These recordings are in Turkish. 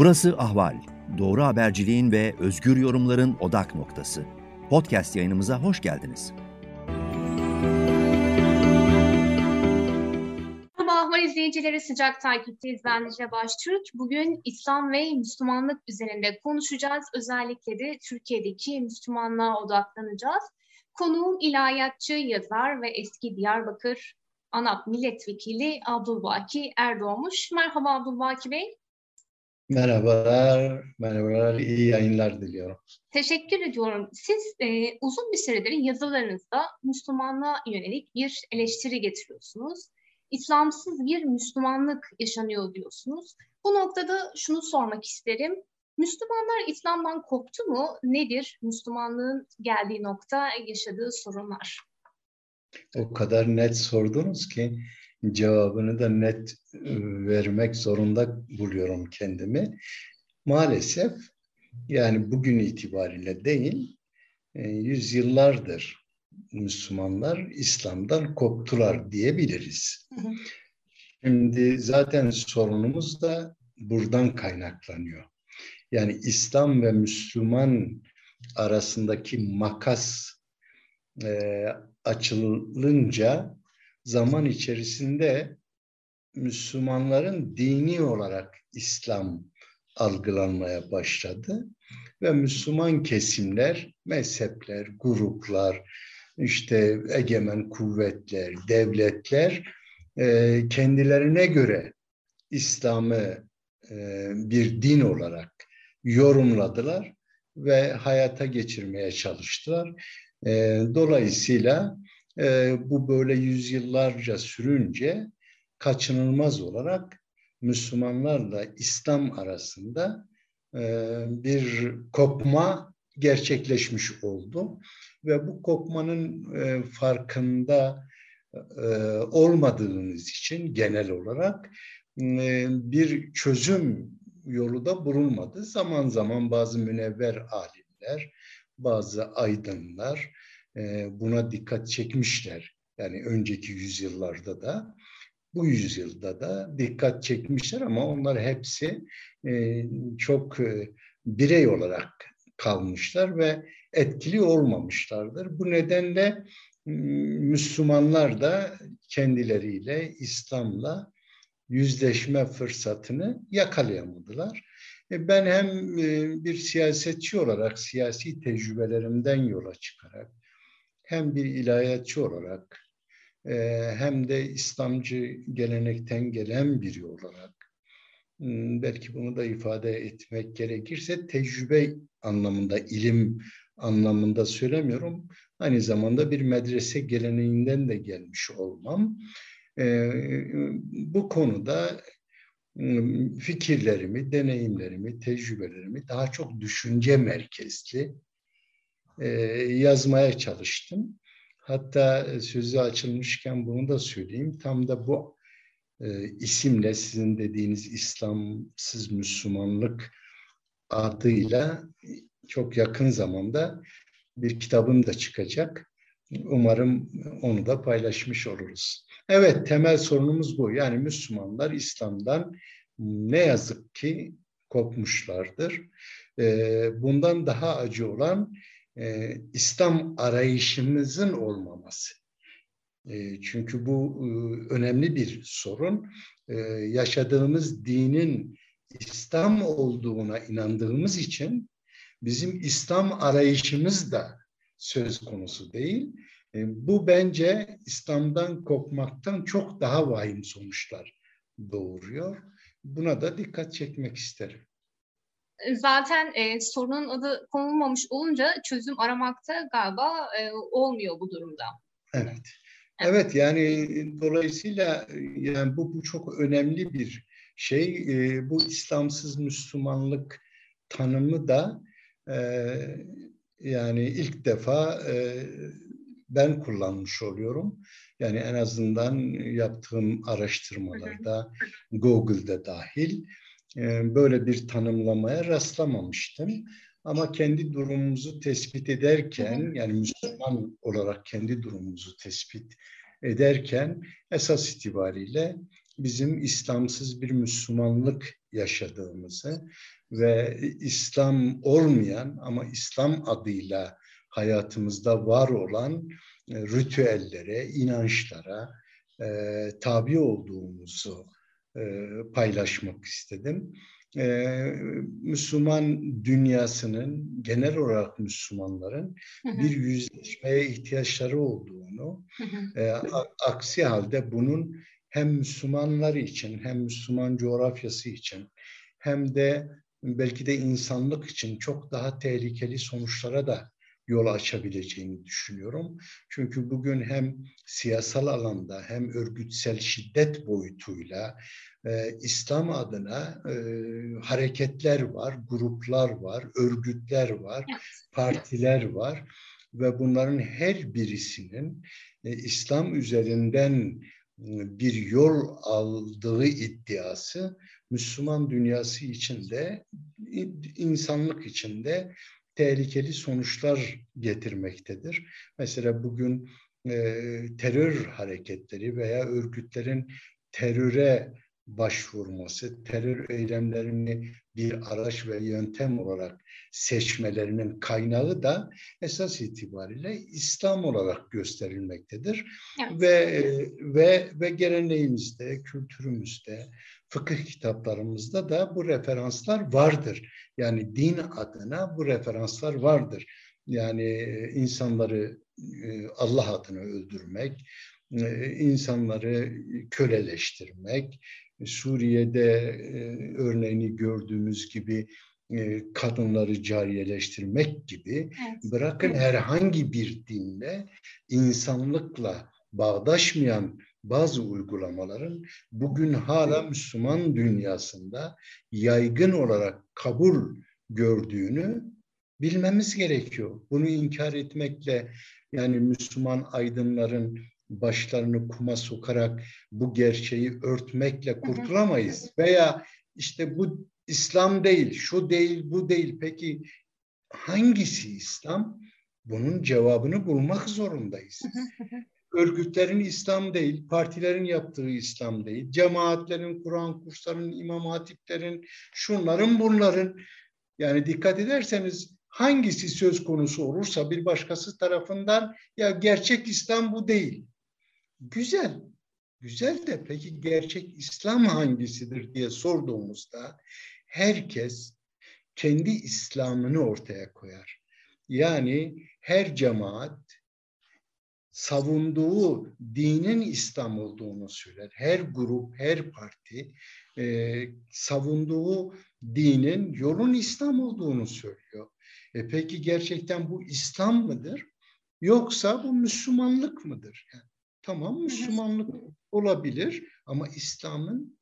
Burası Ahval. Doğru haberciliğin ve özgür yorumların odak noktası. Podcast yayınımıza hoş geldiniz. Merhaba Ahval izleyicileri sıcak takipteyiz. Ben Dicle Baştürk. Bugün İslam ve Müslümanlık üzerinde konuşacağız. Özellikle de Türkiye'deki Müslümanlığa odaklanacağız. Konuğum ilahiyatçı, yazar ve eski Diyarbakır ANAP milletvekili Abdülbaki Erdoğmuş. Merhaba Abdülbaki Bey. Merhabalar, merhabalar, iyi yayınlar diliyorum. Teşekkür ediyorum. Siz e, uzun bir süredir yazılarınızda Müslümanlığa yönelik bir eleştiri getiriyorsunuz. İslamsız bir Müslümanlık yaşanıyor diyorsunuz. Bu noktada şunu sormak isterim. Müslümanlar İslam'dan koptu mu? Nedir Müslümanlığın geldiği nokta, yaşadığı sorunlar? O kadar net sordunuz ki cevabını da net e, vermek zorunda buluyorum kendimi. Maalesef yani bugün itibariyle değil, e, yüzyıllardır Müslümanlar İslam'dan koptular diyebiliriz. Şimdi zaten sorunumuz da buradan kaynaklanıyor. Yani İslam ve Müslüman arasındaki makas e, açılınca zaman içerisinde Müslümanların dini olarak İslam algılanmaya başladı ve Müslüman kesimler, mezhepler, gruplar, işte egemen kuvvetler, devletler e, kendilerine göre İslam'ı e, bir din olarak yorumladılar ve hayata geçirmeye çalıştılar. E, dolayısıyla e, bu böyle yüzyıllarca sürünce kaçınılmaz olarak Müslümanlarla İslam arasında e, bir kopma gerçekleşmiş oldu ve bu kopmanın e, farkında e, olmadığımız için genel olarak e, bir çözüm yolu da bulunmadı. Zaman zaman bazı münevver alimler, bazı aydınlar e, buna dikkat çekmişler. Yani önceki yüzyıllarda da bu yüzyılda da dikkat çekmişler ama onlar hepsi e, çok e, birey olarak kalmışlar ve etkili olmamışlardır. Bu nedenle Müslümanlar da kendileriyle İslam'la yüzleşme fırsatını yakalayamadılar. Ben hem bir siyasetçi olarak siyasi tecrübelerimden yola çıkarak hem bir ilahiyatçı olarak e, hem de İslamcı gelenekten gelen biri olarak hmm, belki bunu da ifade etmek gerekirse tecrübe anlamında, ilim anlamında söylemiyorum. Aynı zamanda bir medrese geleneğinden de gelmiş olmam. E, bu konuda hmm, fikirlerimi, deneyimlerimi, tecrübelerimi daha çok düşünce merkezli e, yazmaya çalıştım. Hatta sözü açılmışken bunu da söyleyeyim. Tam da bu e, isimle sizin dediğiniz İslamsız Müslümanlık adıyla çok yakın zamanda bir kitabım da çıkacak. Umarım onu da paylaşmış oluruz. Evet temel sorunumuz bu. Yani Müslümanlar İslam'dan ne yazık ki kopmuşlardır. E, bundan daha acı olan e, İslam arayışımızın olmaması. E, çünkü bu e, önemli bir sorun. E, yaşadığımız dinin İslam olduğuna inandığımız için bizim İslam arayışımız da söz konusu değil. E, bu bence İslam'dan kopmaktan çok daha vahim sonuçlar doğuruyor. Buna da dikkat çekmek isterim zaten e, sorunun adı konulmamış olunca çözüm aramakta galiba e, olmuyor bu durumda. Evet. Evet yani dolayısıyla yani bu, bu çok önemli bir şey. E, bu İslamsız Müslümanlık tanımı da e, yani ilk defa e, ben kullanmış oluyorum. Yani en azından yaptığım araştırmalarda Google'da dahil böyle bir tanımlamaya rastlamamıştım. Ama kendi durumumuzu tespit ederken, yani Müslüman olarak kendi durumumuzu tespit ederken esas itibariyle bizim İslamsız bir Müslümanlık yaşadığımızı ve İslam olmayan ama İslam adıyla hayatımızda var olan e, ritüellere, inançlara e, tabi olduğumuzu paylaşmak istedim. E, Müslüman dünyasının, genel olarak Müslümanların bir yüzleşmeye ihtiyaçları olduğunu, e, aksi halde bunun hem Müslümanlar için, hem Müslüman coğrafyası için, hem de belki de insanlık için çok daha tehlikeli sonuçlara da yol açabileceğini düşünüyorum. Çünkü bugün hem siyasal alanda hem örgütsel şiddet boyutuyla e, İslam adına e, hareketler var, gruplar var, örgütler var, partiler var ve bunların her birisinin e, İslam üzerinden bir yol aldığı iddiası Müslüman dünyası içinde, insanlık içinde tehlikeli sonuçlar getirmektedir. Mesela bugün e, terör hareketleri veya örgütlerin teröre başvurması, terör eylemlerini bir araç ve yöntem olarak seçmelerinin kaynağı da esas itibariyle İslam olarak gösterilmektedir. Evet. Ve ve ve geleneğimizde, kültürümüzde, fıkıh kitaplarımızda da bu referanslar vardır. Yani din adına bu referanslar vardır. Yani insanları e, Allah adına öldürmek, e, insanları köleleştirmek, Suriye'de e, örneğini gördüğümüz gibi kadınları cariyeleştirmek gibi evet. bırakın herhangi bir dinle insanlıkla bağdaşmayan bazı uygulamaların bugün hala Müslüman dünyasında yaygın olarak kabul gördüğünü bilmemiz gerekiyor. Bunu inkar etmekle yani Müslüman aydınların başlarını kuma sokarak bu gerçeği örtmekle kurtulamayız. Veya işte bu İslam değil, şu değil, bu değil. Peki hangisi İslam? Bunun cevabını bulmak zorundayız örgütlerin İslam değil, partilerin yaptığı İslam değil, cemaatlerin, Kur'an kurslarının, imam hatiplerin, şunların bunların yani dikkat ederseniz hangisi söz konusu olursa bir başkası tarafından ya gerçek İslam bu değil. Güzel. Güzel de peki gerçek İslam hangisidir diye sorduğumuzda herkes kendi İslam'ını ortaya koyar. Yani her cemaat savunduğu dinin İslam olduğunu söyler. Her grup, her parti e, savunduğu dinin yolun İslam olduğunu söylüyor. E peki gerçekten bu İslam mıdır? Yoksa bu Müslümanlık mıdır? Yani, tamam Müslümanlık olabilir ama İslam'ın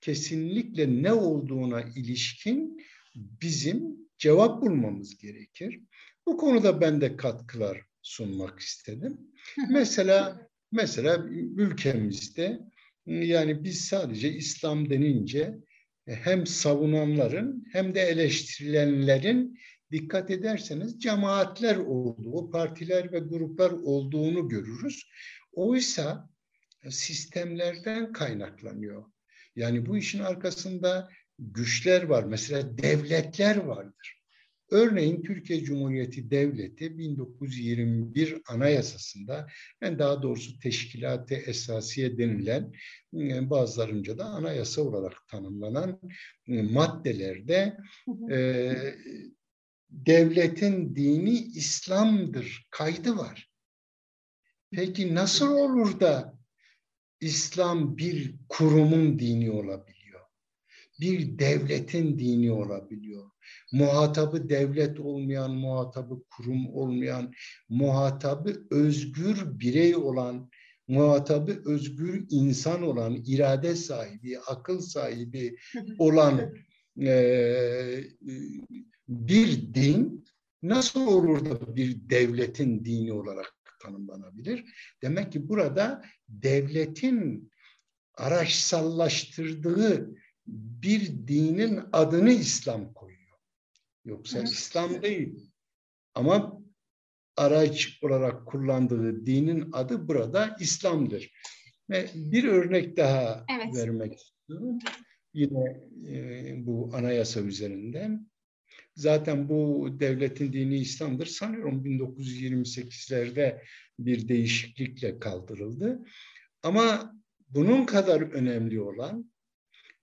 kesinlikle ne olduğuna ilişkin bizim cevap bulmamız gerekir. Bu konuda ben de katkılar sunmak istedim. mesela mesela ülkemizde yani biz sadece İslam denince e, hem savunanların hem de eleştirilenlerin dikkat ederseniz cemaatler olduğu, partiler ve gruplar olduğunu görürüz. Oysa sistemlerden kaynaklanıyor. Yani bu işin arkasında güçler var. Mesela devletler vardır. Örneğin Türkiye Cumhuriyeti Devleti 1921 Anayasası'nda yani daha doğrusu Teşkilat-ı Esasiye denilen e, bazılarınca da anayasa olarak tanımlanan e, maddelerde e, devletin dini İslam'dır kaydı var. Peki nasıl olur da İslam bir kurumun dini olabiliyor? Bir devletin dini olabiliyor? Muhatabı devlet olmayan, muhatabı kurum olmayan, muhatabı özgür birey olan, muhatabı özgür insan olan, irade sahibi, akıl sahibi olan e, bir din nasıl olur da bir devletin dini olarak tanımlanabilir? Demek ki burada devletin araçsallaştırdığı bir dinin adını İslam koyuyor. Yoksa Hı. İslam değil. Ama araç olarak kullandığı dinin adı burada İslam'dır. Ve bir örnek daha evet. vermek istiyorum. Yine e, bu anayasa üzerinden. Zaten bu devletin dini İslam'dır. Sanıyorum 1928'lerde bir değişiklikle kaldırıldı. Ama bunun kadar önemli olan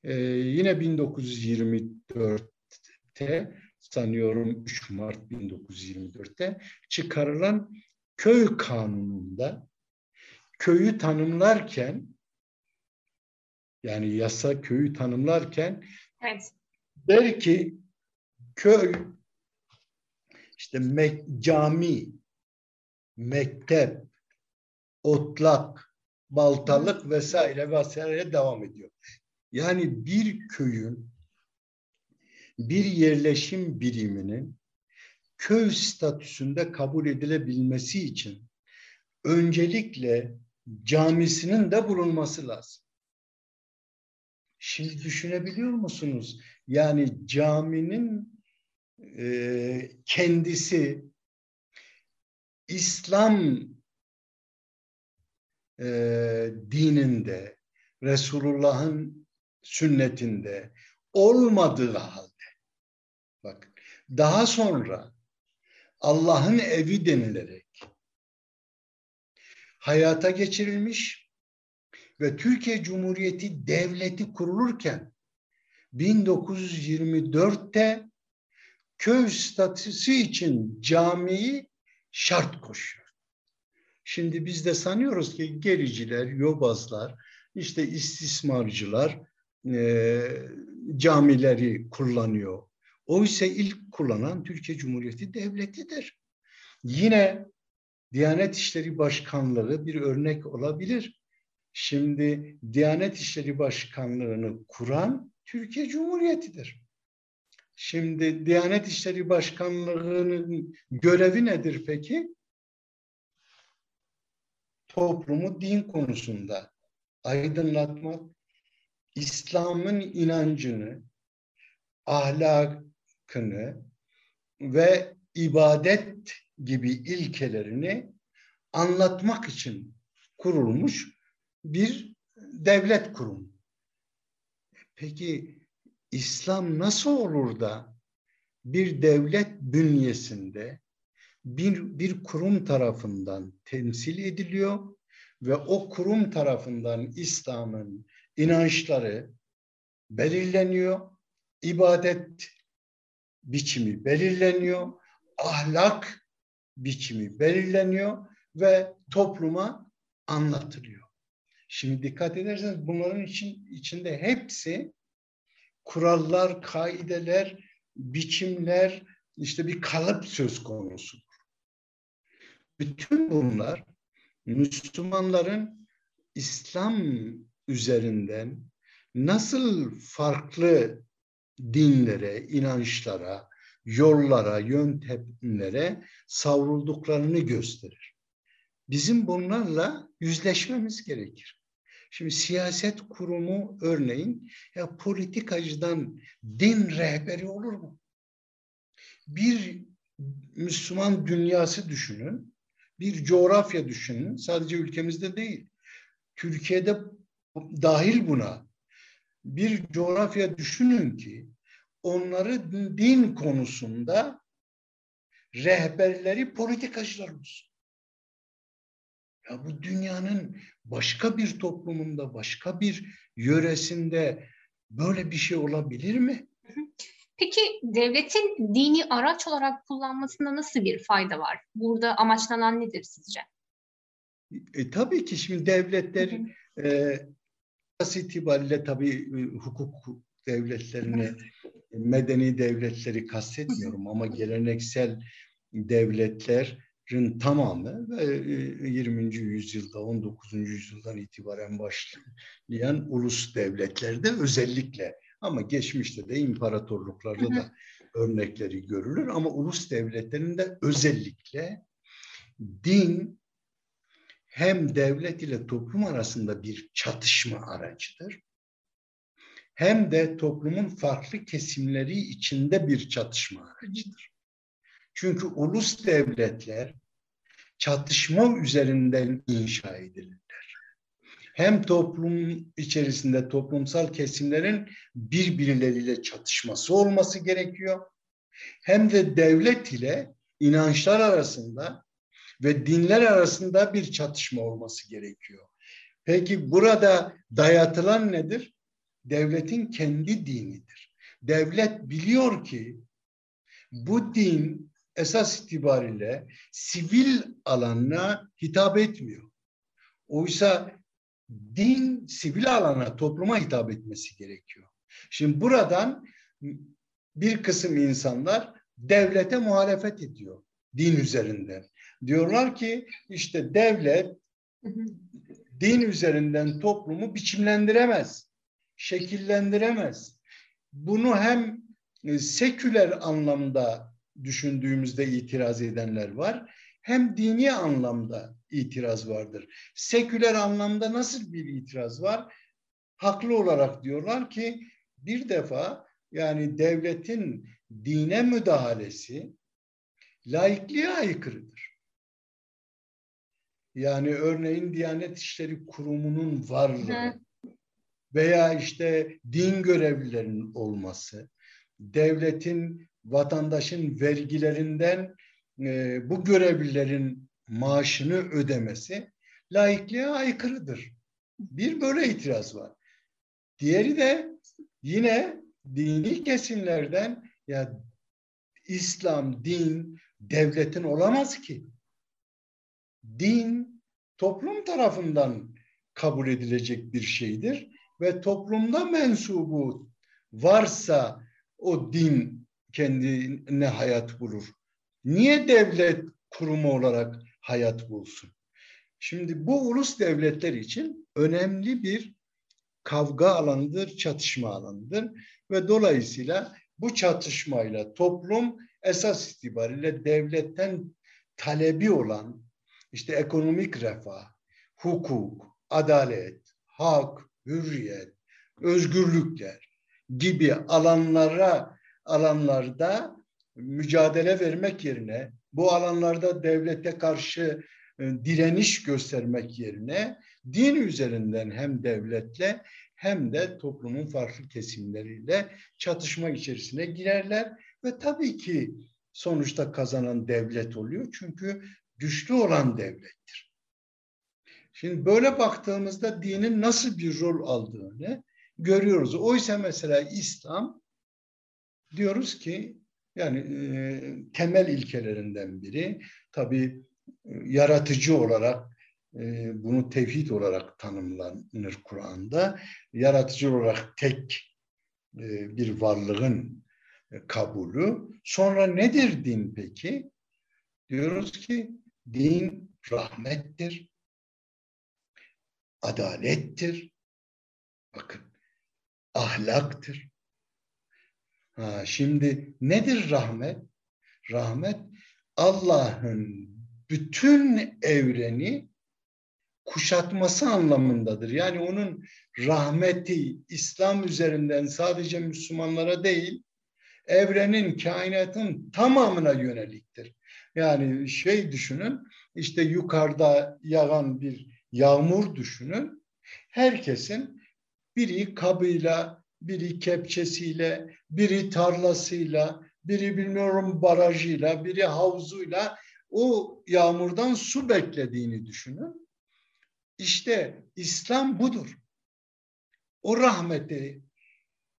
e, yine 1924'te sanıyorum 3 Mart 1924'te çıkarılan köy kanununda köyü tanımlarken yani yasa köyü tanımlarken evet. der ki köy işte me cami, mektep, otlak, baltalık vesaire vesaire devam ediyor. Yani bir köyün bir yerleşim biriminin köy statüsünde kabul edilebilmesi için öncelikle camisinin de bulunması lazım. Şimdi düşünebiliyor musunuz? Yani caminin e, kendisi İslam e, dininde, Resulullah'ın sünnetinde olmadığı halde, bak daha sonra Allah'ın evi denilerek hayata geçirilmiş ve Türkiye Cumhuriyeti Devleti kurulurken 1924'te köy statüsü için camiyi şart koşuyor. Şimdi biz de sanıyoruz ki gericiler, yobazlar, işte istismarcılar e, camileri kullanıyor. Oysa ilk kullanan Türkiye Cumhuriyeti Devleti'dir. Yine Diyanet İşleri Başkanlığı bir örnek olabilir. Şimdi Diyanet İşleri Başkanlığı'nı kuran Türkiye Cumhuriyeti'dir. Şimdi Diyanet İşleri Başkanlığı'nın görevi nedir peki? Toplumu din konusunda aydınlatmak, İslam'ın inancını, ahlakını ve ibadet gibi ilkelerini anlatmak için kurulmuş bir devlet kurumu. Peki İslam nasıl olur da bir devlet bünyesinde bir, bir kurum tarafından temsil ediliyor ve o kurum tarafından İslam'ın inançları belirleniyor, ibadet biçimi belirleniyor, ahlak biçimi belirleniyor ve topluma anlatılıyor. Şimdi dikkat ederseniz bunların için içinde hepsi kurallar, kaideler, biçimler, işte bir kalıp söz konusu. Bütün bunlar Müslümanların İslam üzerinden nasıl farklı dinlere, inançlara, yollara, yöntemlere savrulduklarını gösterir. Bizim bunlarla yüzleşmemiz gerekir. Şimdi siyaset kurumu örneğin ya politikacıdan din rehberi olur mu? Bir Müslüman dünyası düşünün, bir coğrafya düşünün, sadece ülkemizde değil. Türkiye'de dahil buna bir coğrafya düşünün ki onları din konusunda rehberleri politikacılar olsun. Ya bu dünyanın başka bir toplumunda, başka bir yöresinde böyle bir şey olabilir mi? Peki devletin dini araç olarak kullanmasında nasıl bir fayda var? Burada amaçlanan nedir sizce? E, tabii ki şimdi devletler e, itibariyle tabii e, hukuk devletlerini, medeni devletleri kastetmiyorum ama geleneksel devletler tamamı ve 20. E, yüzyılda 19. yüzyıldan itibaren başlayan ulus devletlerde özellikle ama geçmişte de imparatorluklarda da örnekleri görülür ama ulus devletlerinde özellikle din hem devlet ile toplum arasında bir çatışma aracıdır hem de toplumun farklı kesimleri içinde bir çatışma aracıdır. Çünkü ulus devletler çatışma üzerinden inşa edilirler. hem toplum içerisinde toplumsal kesimlerin birbirleriyle çatışması olması gerekiyor. Hem de devlet ile inançlar arasında ve dinler arasında bir çatışma olması gerekiyor. Peki burada dayatılan nedir? Devletin kendi dinidir. Devlet biliyor ki bu din esas itibariyle sivil alanına hitap etmiyor. Oysa din sivil alana, topluma hitap etmesi gerekiyor. Şimdi buradan bir kısım insanlar devlete muhalefet ediyor din üzerinden. Diyorlar ki işte devlet din üzerinden toplumu biçimlendiremez, şekillendiremez. Bunu hem e, seküler anlamda düşündüğümüzde itiraz edenler var, hem dini anlamda itiraz vardır. Seküler anlamda nasıl bir itiraz var? Haklı olarak diyorlar ki bir defa yani devletin dine müdahalesi laikliğe aykırıdır. Yani örneğin Diyanet İşleri Kurumu'nun varlığı veya işte din görevlilerinin olması, devletin vatandaşın vergilerinden e, bu görevlilerin maaşını ödemesi laikliğe aykırıdır. Bir böyle itiraz var. Diğeri de yine dini kesimlerden ya İslam, din, devletin olamaz ki. Din toplum tarafından kabul edilecek bir şeydir ve toplumda mensubu varsa o din kendine hayat bulur. Niye devlet kurumu olarak hayat bulsun? Şimdi bu ulus devletler için önemli bir kavga alanıdır, çatışma alanıdır ve dolayısıyla bu çatışmayla toplum esas itibariyle devletten talebi olan işte ekonomik refah, hukuk, adalet, hak, hürriyet, özgürlükler gibi alanlara alanlarda mücadele vermek yerine bu alanlarda devlete karşı e, direniş göstermek yerine din üzerinden hem devletle hem de toplumun farklı kesimleriyle çatışma içerisine girerler ve tabii ki sonuçta kazanan devlet oluyor. Çünkü güçlü olan devlettir. Şimdi böyle baktığımızda dinin nasıl bir rol aldığını görüyoruz. Oysa mesela İslam diyoruz ki yani e, temel ilkelerinden biri tabii e, yaratıcı olarak e, bunu tevhid olarak tanımlanır Kur'an'da. Yaratıcı olarak tek e, bir varlığın e, kabulü. Sonra nedir din peki? Diyoruz ki din rahmettir, adalettir, bakın ahlaktır. Ha, şimdi nedir rahmet? Rahmet Allah'ın bütün evreni kuşatması anlamındadır. Yani onun rahmeti İslam üzerinden sadece Müslümanlara değil, evrenin, kainatın tamamına yöneliktir. Yani şey düşünün, işte yukarıda yağan bir yağmur düşünün. Herkesin biri kabıyla, biri kepçesiyle, biri tarlasıyla, biri bilmiyorum barajıyla, biri havzuyla o yağmurdan su beklediğini düşünün. İşte İslam budur. O rahmeti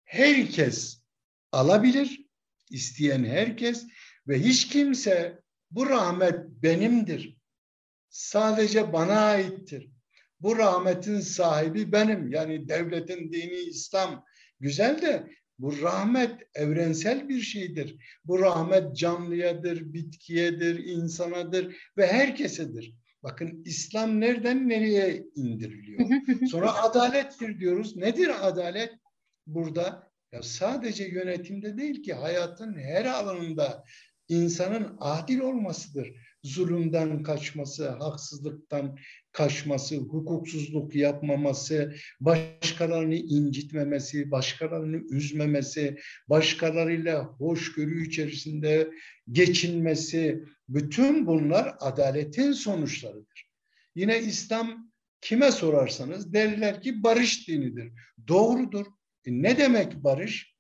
herkes alabilir, isteyen herkes ve hiç kimse bu rahmet benimdir. Sadece bana aittir. Bu rahmetin sahibi benim. Yani devletin dini İslam güzel de bu rahmet evrensel bir şeydir. Bu rahmet canlıyadır, bitkiyedir, insanadır ve herkesedir. Bakın İslam nereden nereye indiriliyor? Sonra adalettir diyoruz. Nedir adalet? Burada ya sadece yönetimde değil ki hayatın her alanında insanın adil olmasıdır. Zulümden kaçması, haksızlıktan kaçması, hukuksuzluk yapmaması, başkalarını incitmemesi, başkalarını üzmemesi, başkalarıyla hoşgörü içerisinde geçinmesi, bütün bunlar adaletin sonuçlarıdır. Yine İslam kime sorarsanız derler ki barış dinidir. Doğrudur. E ne demek barış?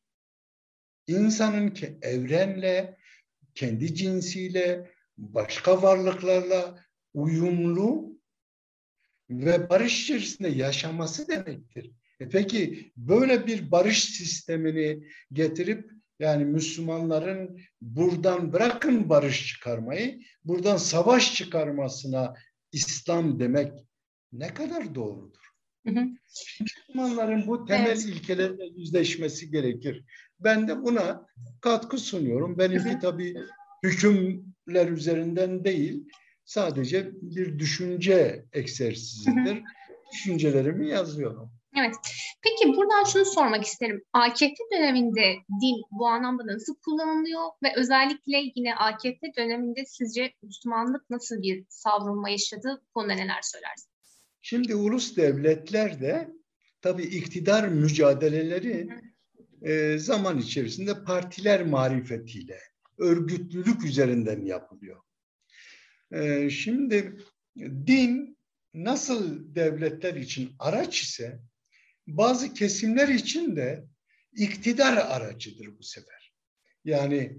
İnsanın ki evrenle, kendi cinsiyle, başka varlıklarla uyumlu ve barış içerisinde yaşaması demektir. E peki böyle bir barış sistemini getirip yani Müslümanların buradan bırakın barış çıkarmayı, buradan savaş çıkarmasına İslam demek ne kadar doğrudur? Müslümanların bu temel evet. ilkelerle yüzleşmesi gerekir. Ben de buna katkı sunuyorum. Benimki tabii hükümler üzerinden değil, sadece bir düşünce egzersizidir. Düşüncelerimi yazıyorum. Evet. Peki buradan şunu sormak isterim. AKP döneminde din bu anlamda nasıl kullanılıyor ve özellikle yine AKP döneminde sizce Müslümanlık nasıl bir savrulma yaşadı? Bu konuda neler söylersiniz? Şimdi ulus devletler de tabii iktidar mücadeleleri e, zaman içerisinde partiler marifetiyle, örgütlülük üzerinden yapılıyor. E, şimdi din nasıl devletler için araç ise bazı kesimler için de iktidar aracıdır bu sefer. Yani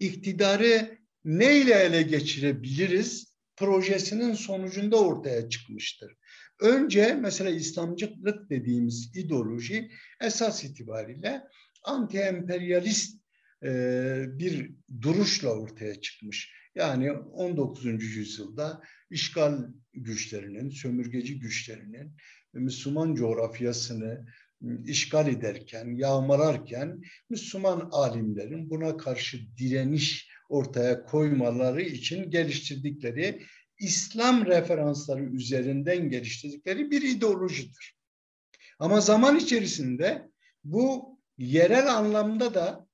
iktidarı neyle ele geçirebiliriz projesinin sonucunda ortaya çıkmıştır. Önce mesela İslamcılık dediğimiz ideoloji esas itibariyle anti-emperyalist e, bir duruşla ortaya çıkmış. Yani 19. yüzyılda işgal güçlerinin, sömürgeci güçlerinin Müslüman coğrafyasını işgal ederken, yağmalarken Müslüman alimlerin buna karşı direniş ortaya koymaları için geliştirdikleri İslam referansları üzerinden geliştirdikleri bir ideolojidir. Ama zaman içerisinde bu yerel anlamda da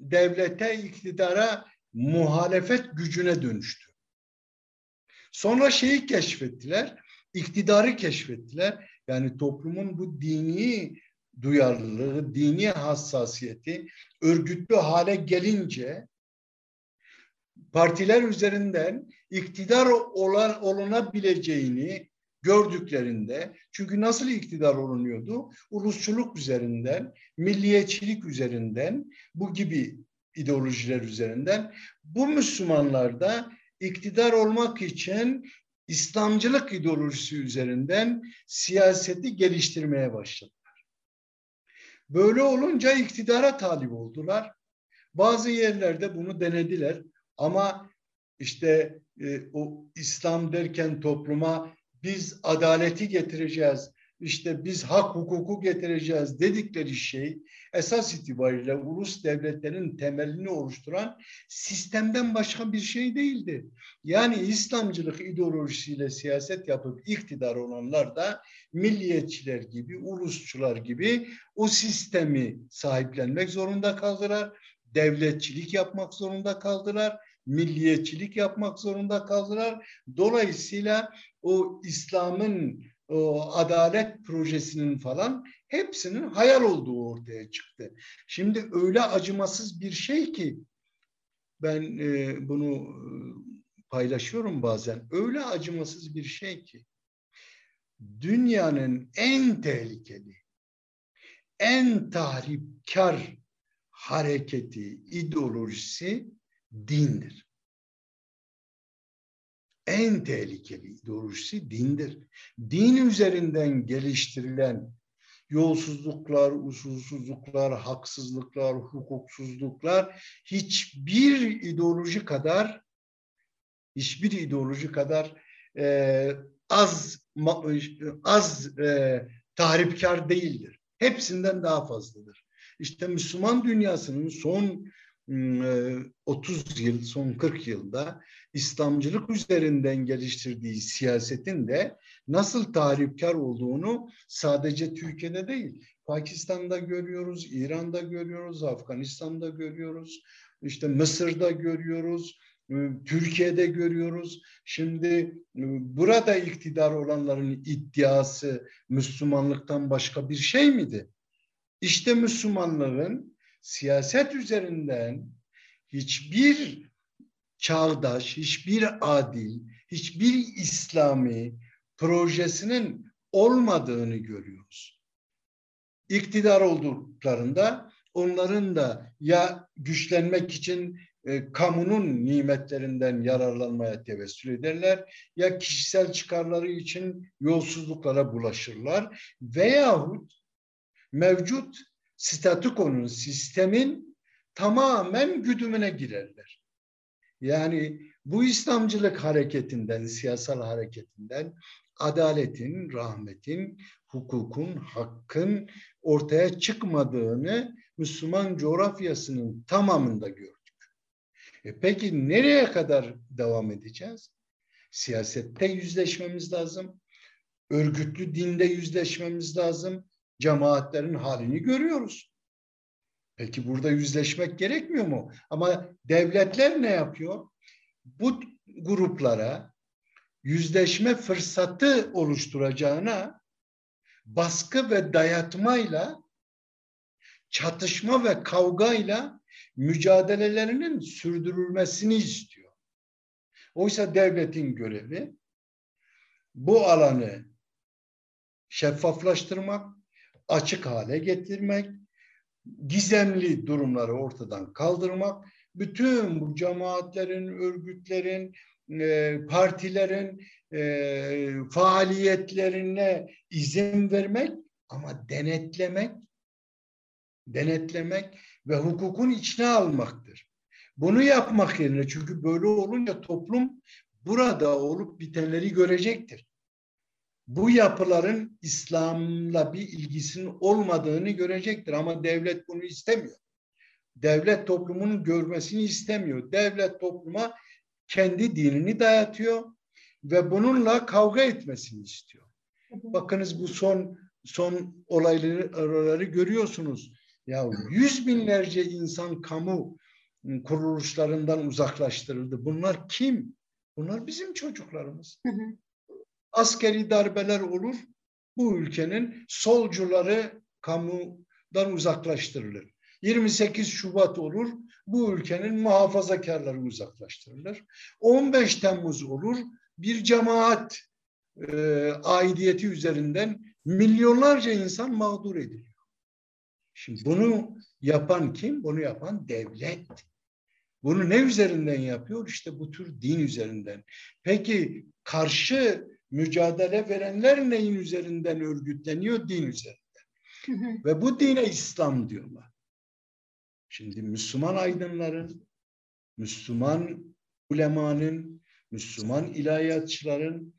devlete, iktidara muhalefet gücüne dönüştü. Sonra şeyi keşfettiler, iktidarı keşfettiler. Yani toplumun bu dini duyarlılığı, dini hassasiyeti örgütlü hale gelince partiler üzerinden iktidar olan, olunabileceğini gördüklerinde çünkü nasıl iktidar olunuyordu? Ulusçuluk üzerinden, milliyetçilik üzerinden, bu gibi ideolojiler üzerinden bu Müslümanlar da iktidar olmak için İslamcılık ideolojisi üzerinden siyaseti geliştirmeye başladılar. Böyle olunca iktidara talip oldular. Bazı yerlerde bunu denediler ama işte e, o İslam derken topluma biz adaleti getireceğiz, işte biz hak hukuku getireceğiz dedikleri şey esas itibariyle ulus devletlerin temelini oluşturan sistemden başka bir şey değildi. Yani İslamcılık ideolojisiyle siyaset yapıp iktidar olanlar da milliyetçiler gibi, ulusçular gibi o sistemi sahiplenmek zorunda kaldılar. Devletçilik yapmak zorunda kaldılar milliyetçilik yapmak zorunda kaldılar. Dolayısıyla o İslam'ın o adalet projesinin falan hepsinin hayal olduğu ortaya çıktı. Şimdi öyle acımasız bir şey ki ben e, bunu e, paylaşıyorum bazen. Öyle acımasız bir şey ki dünyanın en tehlikeli, en tahripkar hareketi, ideolojisi dindir en tehlikeli ideolojisi dindir. Din üzerinden geliştirilen yolsuzluklar, usulsüzlükler, haksızlıklar, hukuksuzluklar hiçbir ideoloji kadar hiçbir ideoloji kadar e, az az e, tahripkar değildir. Hepsinden daha fazladır. İşte Müslüman dünyasının son 30 yıl, son 40 yılda İslamcılık üzerinden geliştirdiği siyasetin de nasıl tahripkar olduğunu sadece Türkiye'de değil, Pakistan'da görüyoruz, İran'da görüyoruz, Afganistan'da görüyoruz, işte Mısır'da görüyoruz, Türkiye'de görüyoruz. Şimdi burada iktidar olanların iddiası Müslümanlıktan başka bir şey miydi? İşte Müslümanların siyaset üzerinden hiçbir çağdaş, hiçbir adil, hiçbir İslami projesinin olmadığını görüyoruz. İktidar olduklarında onların da ya güçlenmek için e, kamunun nimetlerinden yararlanmaya tevessül ederler ya kişisel çıkarları için yolsuzluklara bulaşırlar veyahut mevcut statükonun, sistemin tamamen güdümüne girerler. Yani bu İslamcılık hareketinden, siyasal hareketinden adaletin, rahmetin, hukukun, hakkın ortaya çıkmadığını Müslüman coğrafyasının tamamında gördük. E peki nereye kadar devam edeceğiz? Siyasette yüzleşmemiz lazım. Örgütlü dinde yüzleşmemiz lazım. Cemaatlerin halini görüyoruz. Peki burada yüzleşmek gerekmiyor mu? Ama devletler ne yapıyor? Bu gruplara yüzleşme fırsatı oluşturacağına baskı ve dayatmayla çatışma ve kavgayla mücadelelerinin sürdürülmesini istiyor. Oysa devletin görevi bu alanı şeffaflaştırmak, açık hale getirmek, gizemli durumları ortadan kaldırmak, bütün bu cemaatlerin, örgütlerin, e, partilerin e, faaliyetlerine izin vermek ama denetlemek, denetlemek ve hukukun içine almaktır. Bunu yapmak yerine çünkü böyle olunca toplum burada olup bitenleri görecektir. Bu yapıların İslam'la bir ilgisinin olmadığını görecektir ama devlet bunu istemiyor. Devlet toplumun görmesini istemiyor. Devlet topluma kendi dinini dayatıyor ve bununla kavga etmesini istiyor. Bakınız bu son son olayları görüyorsunuz. Ya yüz binlerce insan kamu kuruluşlarından uzaklaştırıldı. Bunlar kim? Bunlar bizim çocuklarımız. Askeri darbeler olur. Bu ülkenin solcuları kamudan uzaklaştırılır. 28 Şubat olur. Bu ülkenin muhafazakarları uzaklaştırılır. 15 Temmuz olur. Bir cemaat e, aidiyeti üzerinden milyonlarca insan mağdur ediliyor. Şimdi bunu yapan kim? Bunu yapan devlet. Bunu ne üzerinden yapıyor? İşte bu tür din üzerinden. Peki karşı mücadele verenler neyin üzerinden örgütleniyor? Din üzerinden. Ve bu dine İslam diyorlar. Şimdi Müslüman aydınların, Müslüman ulemanın, Müslüman ilahiyatçıların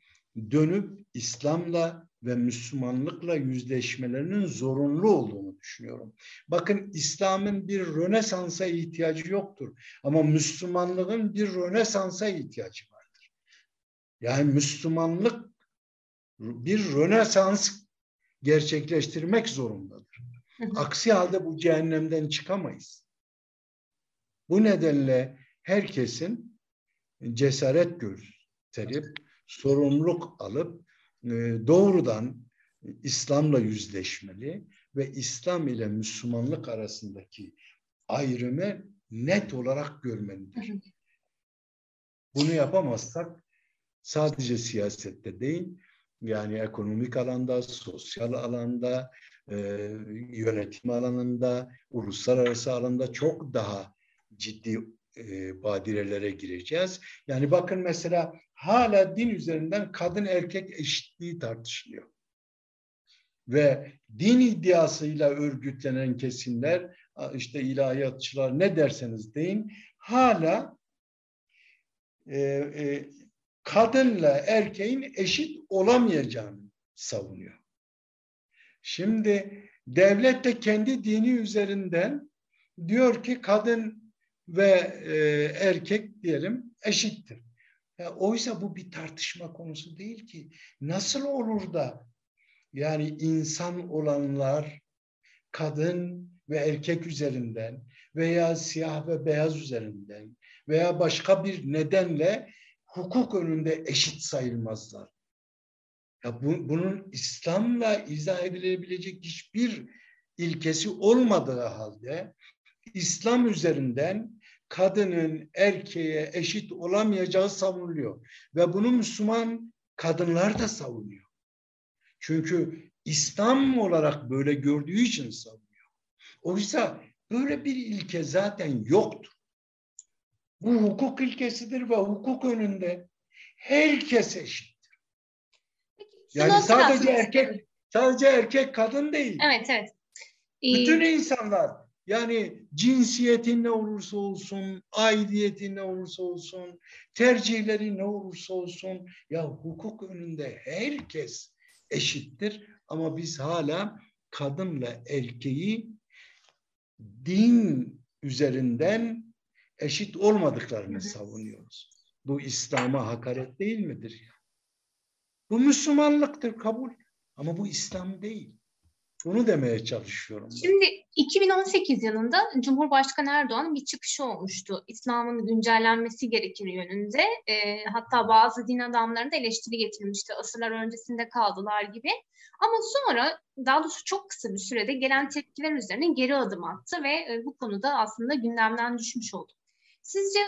dönüp İslam'la ve Müslümanlıkla yüzleşmelerinin zorunlu olduğunu düşünüyorum. Bakın İslam'ın bir Rönesans'a ihtiyacı yoktur. Ama Müslümanlığın bir Rönesans'a ihtiyacı vardır. Yani Müslümanlık bir Rönesans gerçekleştirmek zorundadır. Aksi halde bu cehennemden çıkamayız. Bu nedenle herkesin cesaret gösterip sorumluluk alıp e, doğrudan İslam'la yüzleşmeli ve İslam ile Müslümanlık arasındaki ayrımı net olarak görmelidir. Bunu yapamazsak sadece siyasette değil, yani ekonomik alanda, sosyal alanda, e, yönetim alanında, uluslararası alanda çok daha ciddi e, badirelere gireceğiz. Yani bakın mesela hala din üzerinden kadın erkek eşitliği tartışılıyor. Ve din iddiasıyla örgütlenen kesimler, işte ilahiyatçılar ne derseniz deyin, hala e, e, kadınla erkeğin eşit olamayacağını savunuyor. Şimdi devlet de kendi dini üzerinden diyor ki kadın ve e, erkek diyelim eşittir. Ya, oysa bu bir tartışma konusu değil ki. Nasıl olur da yani insan olanlar kadın ve erkek üzerinden veya siyah ve beyaz üzerinden veya başka bir nedenle hukuk önünde eşit sayılmazlar. Ya bu, bunun İslam'la izah edilebilecek hiçbir ilkesi olmadığı halde İslam üzerinden kadının erkeğe eşit olamayacağı savunuluyor. Ve bunu Müslüman kadınlar da savunuyor. Çünkü İslam olarak böyle gördüğü için savunuyor. Oysa böyle bir ilke zaten yoktur. Bu hukuk ilkesidir ve hukuk önünde herkes eşittir. Yani sadece erkek sadece erkek kadın değil. Evet evet. Bütün insanlar yani cinsiyetin ne olursa olsun, aidiyetin ne olursa olsun, tercihleri ne olursa olsun ya hukuk önünde herkes eşittir ama biz hala kadınla erkeği din üzerinden eşit olmadıklarını savunuyoruz. Bu İslam'a hakaret değil midir? Bu Müslümanlıktır kabul ama bu İslam değil. Bunu demeye çalışıyorum. Ben. Şimdi 2018 yılında Cumhurbaşkanı Erdoğan'ın bir çıkışı olmuştu. İslam'ın güncellenmesi gerekir yönünde. E, hatta bazı din adamları da eleştiri getirmişti. Asırlar öncesinde kaldılar gibi. Ama sonra daha doğrusu çok kısa bir sürede gelen tepkiler üzerine geri adım attı ve e, bu konuda aslında gündemden düşmüş oldu. Sizce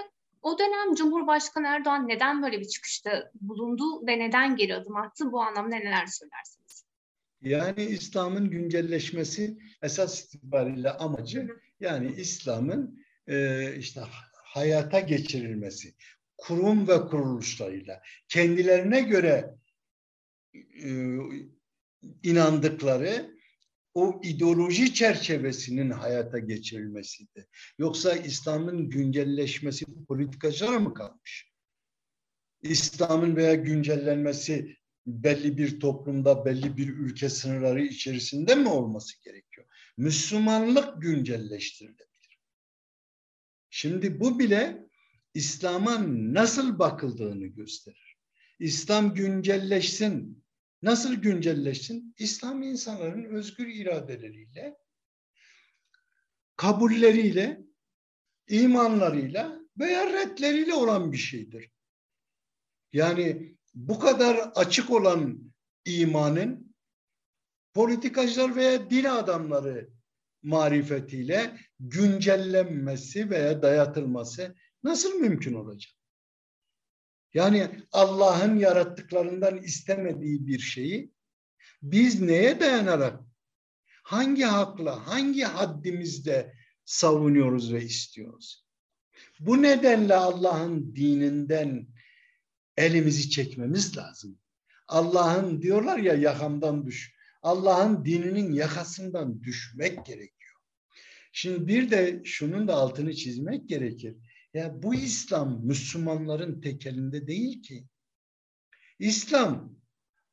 o dönem Cumhurbaşkanı Erdoğan neden böyle bir çıkışta bulundu ve neden geri adım attı? Bu anlamda neler söylersiniz? Yani İslam'ın güncelleşmesi esas itibariyle amacı yani İslam'ın e, işte hayata geçirilmesi, kurum ve kuruluşlarıyla kendilerine göre e, inandıkları o ideoloji çerçevesinin hayata geçirilmesiydi. Yoksa İslam'ın güncelleşmesi politikacılara mı kalmış? İslam'ın veya güncellenmesi belli bir toplumda, belli bir ülke sınırları içerisinde mi olması gerekiyor? Müslümanlık güncelleştirilebilir. Şimdi bu bile İslam'a nasıl bakıldığını gösterir. İslam güncelleşsin, Nasıl güncelleşsin? İslam insanların özgür iradeleriyle, kabulleriyle, imanlarıyla veya redleriyle olan bir şeydir. Yani bu kadar açık olan imanın politikacılar veya din adamları marifetiyle güncellenmesi veya dayatılması nasıl mümkün olacak? Yani Allah'ın yarattıklarından istemediği bir şeyi biz neye dayanarak, hangi hakla, hangi haddimizde savunuyoruz ve istiyoruz? Bu nedenle Allah'ın dininden elimizi çekmemiz lazım. Allah'ın diyorlar ya yakamdan düş. Allah'ın dininin yakasından düşmek gerekiyor. Şimdi bir de şunun da altını çizmek gerekir. Ya bu İslam Müslümanların tekelinde değil ki. İslam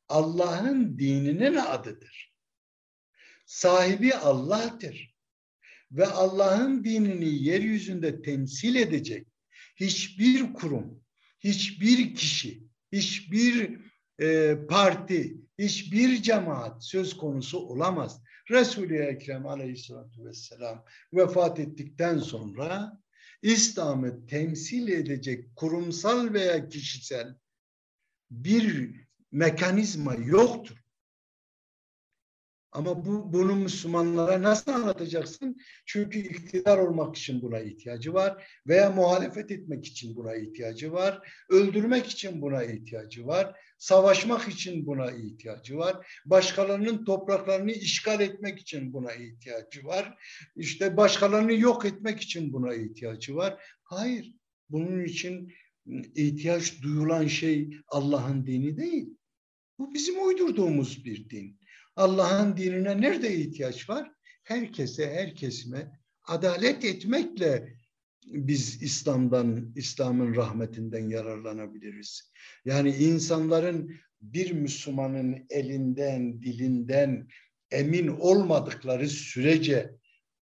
Allah'ın dininin adıdır. Sahibi Allah'tır. Ve Allah'ın dinini yeryüzünde temsil edecek hiçbir kurum, hiçbir kişi, hiçbir e, parti, hiçbir cemaat söz konusu olamaz. Resul-i Ekrem aleyhissalatü vesselam vefat ettikten sonra İslam'ı temsil edecek kurumsal veya kişisel bir mekanizma yoktur. Ama bu bunu Müslümanlara nasıl anlatacaksın? Çünkü iktidar olmak için buna ihtiyacı var veya muhalefet etmek için buna ihtiyacı var, öldürmek için buna ihtiyacı var, savaşmak için buna ihtiyacı var, başkalarının topraklarını işgal etmek için buna ihtiyacı var, işte başkalarını yok etmek için buna ihtiyacı var. Hayır, bunun için ihtiyaç duyulan şey Allah'ın dini değil. Bu bizim uydurduğumuz bir din. Allah'ın dinine nerede ihtiyaç var? Herkese, her kesime adalet etmekle biz İslam'dan, İslam'ın rahmetinden yararlanabiliriz. Yani insanların bir Müslümanın elinden, dilinden emin olmadıkları sürece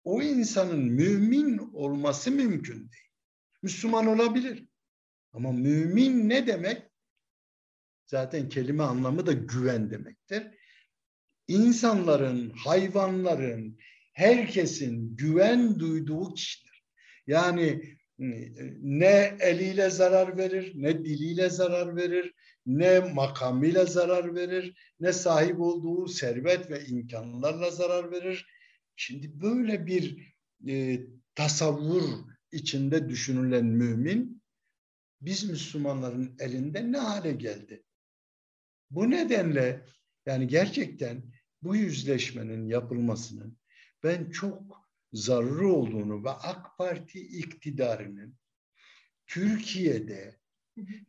o insanın mümin olması mümkün değil. Müslüman olabilir. Ama mümin ne demek? Zaten kelime anlamı da güven demektir insanların, hayvanların, herkesin güven duyduğu kişidir. Yani e, ne eliyle zarar verir, ne diliyle zarar verir, ne makamıyla zarar verir, ne sahip olduğu servet ve imkanlarla zarar verir. Şimdi böyle bir e, tasavvur içinde düşünülen mümin biz Müslümanların elinde ne hale geldi? Bu nedenle yani gerçekten bu yüzleşmenin yapılmasının ben çok zaruri olduğunu ve AK Parti iktidarının Türkiye'de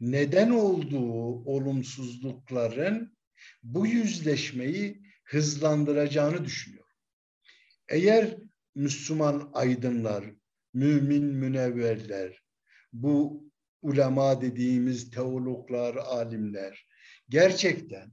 neden olduğu olumsuzlukların bu yüzleşmeyi hızlandıracağını düşünüyorum. Eğer Müslüman aydınlar, mümin münevverler, bu ulema dediğimiz teologlar, alimler gerçekten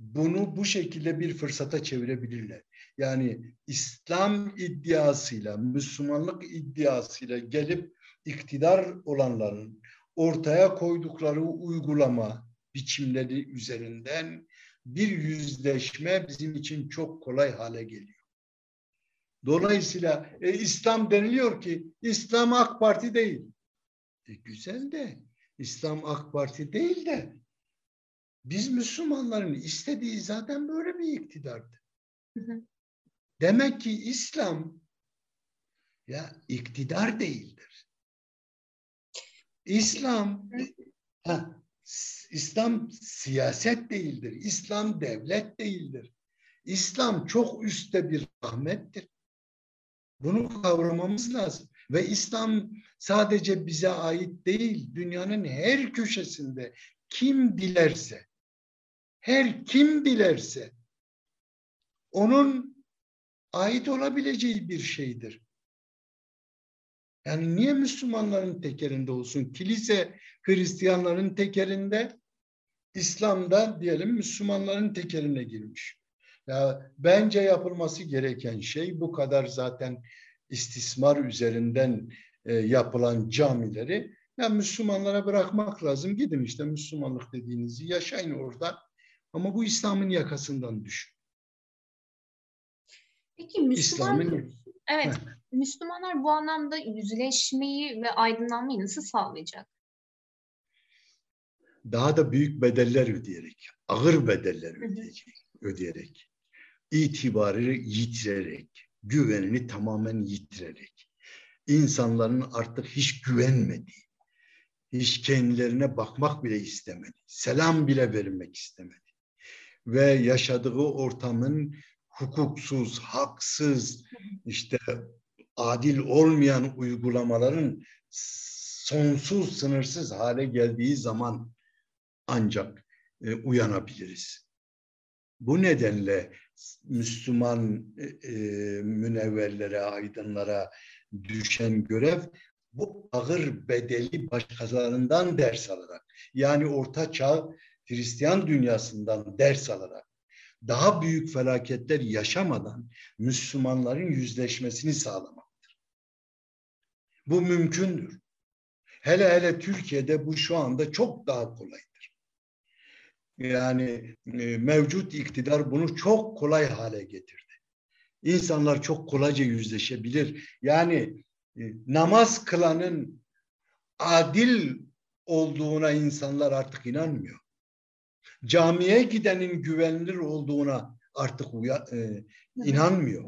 bunu bu şekilde bir fırsata çevirebilirler. Yani İslam iddiasıyla, Müslümanlık iddiasıyla gelip iktidar olanların ortaya koydukları uygulama biçimleri üzerinden bir yüzleşme bizim için çok kolay hale geliyor. Dolayısıyla e, İslam deniliyor ki İslam AK Parti değil. E, güzel de İslam AK Parti değil de biz Müslümanların istediği zaten böyle bir iktidardı. Demek ki İslam ya iktidar değildir. İslam ha, İslam siyaset değildir. İslam devlet değildir. İslam çok üstte bir rahmettir. Bunu kavramamız lazım. Ve İslam sadece bize ait değil, dünyanın her köşesinde kim dilerse, her kim dilerse onun ait olabileceği bir şeydir. Yani niye Müslümanların tekerinde olsun? Kilise Hristiyanların tekerinde, İslam'da diyelim Müslümanların tekerine girmiş. Ya bence yapılması gereken şey bu kadar zaten istismar üzerinden e, yapılan camileri ya Müslümanlara bırakmak lazım. Gidin işte Müslümanlık dediğinizi yaşayın orada. Ama bu İslam'ın yakasından düşün. Peki Müslüman Evet. Müslümanlar bu anlamda yüzleşmeyi ve aydınlanmayı nasıl sağlayacak? Daha da büyük bedeller ödeyerek, ağır bedeller ödeyecek, ödeyerek, itibarı yitirerek, güvenini tamamen yitirerek, insanların artık hiç güvenmediği, hiç kendilerine bakmak bile istemedi, selam bile vermek istemedi ve yaşadığı ortamın hukuksuz, haksız, işte adil olmayan uygulamaların sonsuz, sınırsız hale geldiği zaman ancak e, uyanabiliriz. Bu nedenle Müslüman e, e, münevverlere, aydınlara düşen görev bu ağır bedeli başkalarından ders alarak yani Orta Çağ Hristiyan dünyasından ders alarak daha büyük felaketler yaşamadan Müslümanların yüzleşmesini sağlamaktır. Bu mümkündür. Hele hele Türkiye'de bu şu anda çok daha kolaydır. Yani e, mevcut iktidar bunu çok kolay hale getirdi. İnsanlar çok kolayca yüzleşebilir. Yani e, namaz kılanın adil olduğuna insanlar artık inanmıyor camiye gidenin güvenilir olduğuna artık uya, e, inanmıyor.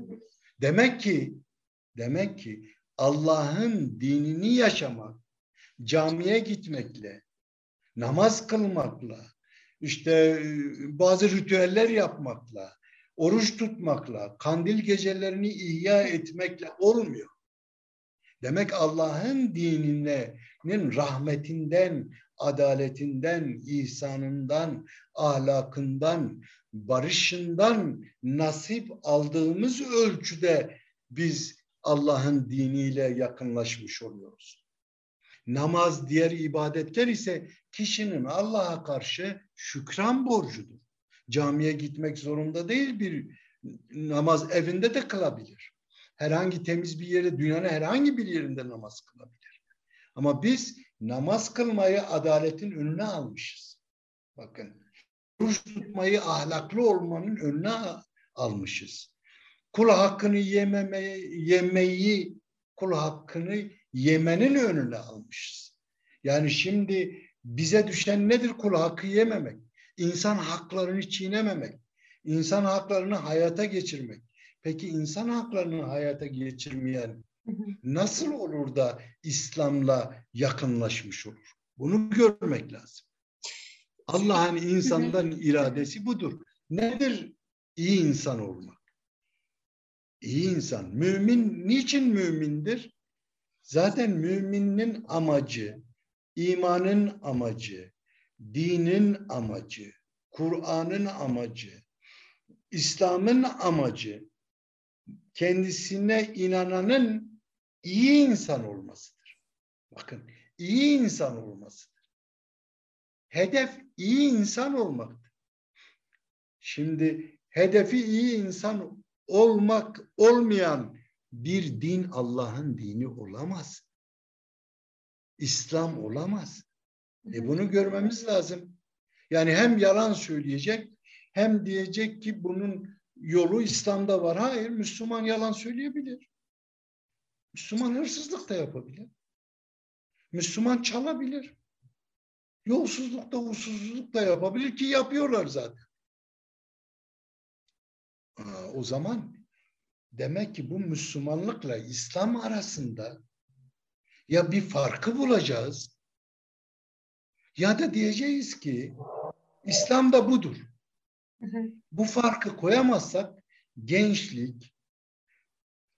Demek ki demek ki Allah'ın dinini yaşamak camiye gitmekle, namaz kılmakla, işte e, bazı ritüeller yapmakla, oruç tutmakla, kandil gecelerini ihya etmekle olmuyor. Demek Allah'ın dininin rahmetinden, adaletinden, ihsanından, ahlakından, barışından nasip aldığımız ölçüde biz Allah'ın diniyle yakınlaşmış oluyoruz. Namaz, diğer ibadetler ise kişinin Allah'a karşı şükran borcudur. Camiye gitmek zorunda değil bir namaz evinde de kılabilir. Herhangi temiz bir yere, dünyanın herhangi bir yerinde namaz kılabilir. Ama biz namaz kılmayı adaletin önüne almışız. Bakın, oruç tutmayı ahlaklı olmanın önüne almışız. Kul hakkını yememeyi, yemeyi, kul hakkını yemenin önüne almışız. Yani şimdi bize düşen nedir kul hakkı yememek? İnsan haklarını çiğnememek, insan haklarını hayata geçirmek. Peki insan haklarını hayata geçirmeyen nasıl olur da İslam'la yakınlaşmış olur? Bunu görmek lazım. Allah'ın insandan iradesi budur. Nedir iyi insan olmak? İyi insan. Mümin niçin mümindir? Zaten müminin amacı, imanın amacı, dinin amacı, Kur'an'ın amacı, İslam'ın amacı kendisine inananın iyi insan olmasıdır. Bakın iyi insan olmasıdır. Hedef iyi insan olmaktır. Şimdi hedefi iyi insan olmak olmayan bir din Allah'ın dini olamaz. İslam olamaz. E bunu görmemiz lazım. Yani hem yalan söyleyecek hem diyecek ki bunun yolu İslam'da var. Hayır, Müslüman yalan söyleyebilir. Müslüman hırsızlık da yapabilir. Müslüman çalabilir. Yolsuzluk da usulsüzlük da yapabilir ki yapıyorlar zaten. Aa, o zaman demek ki bu Müslümanlıkla İslam arasında ya bir farkı bulacağız ya da diyeceğiz ki İslam da budur. Bu farkı koyamazsak gençlik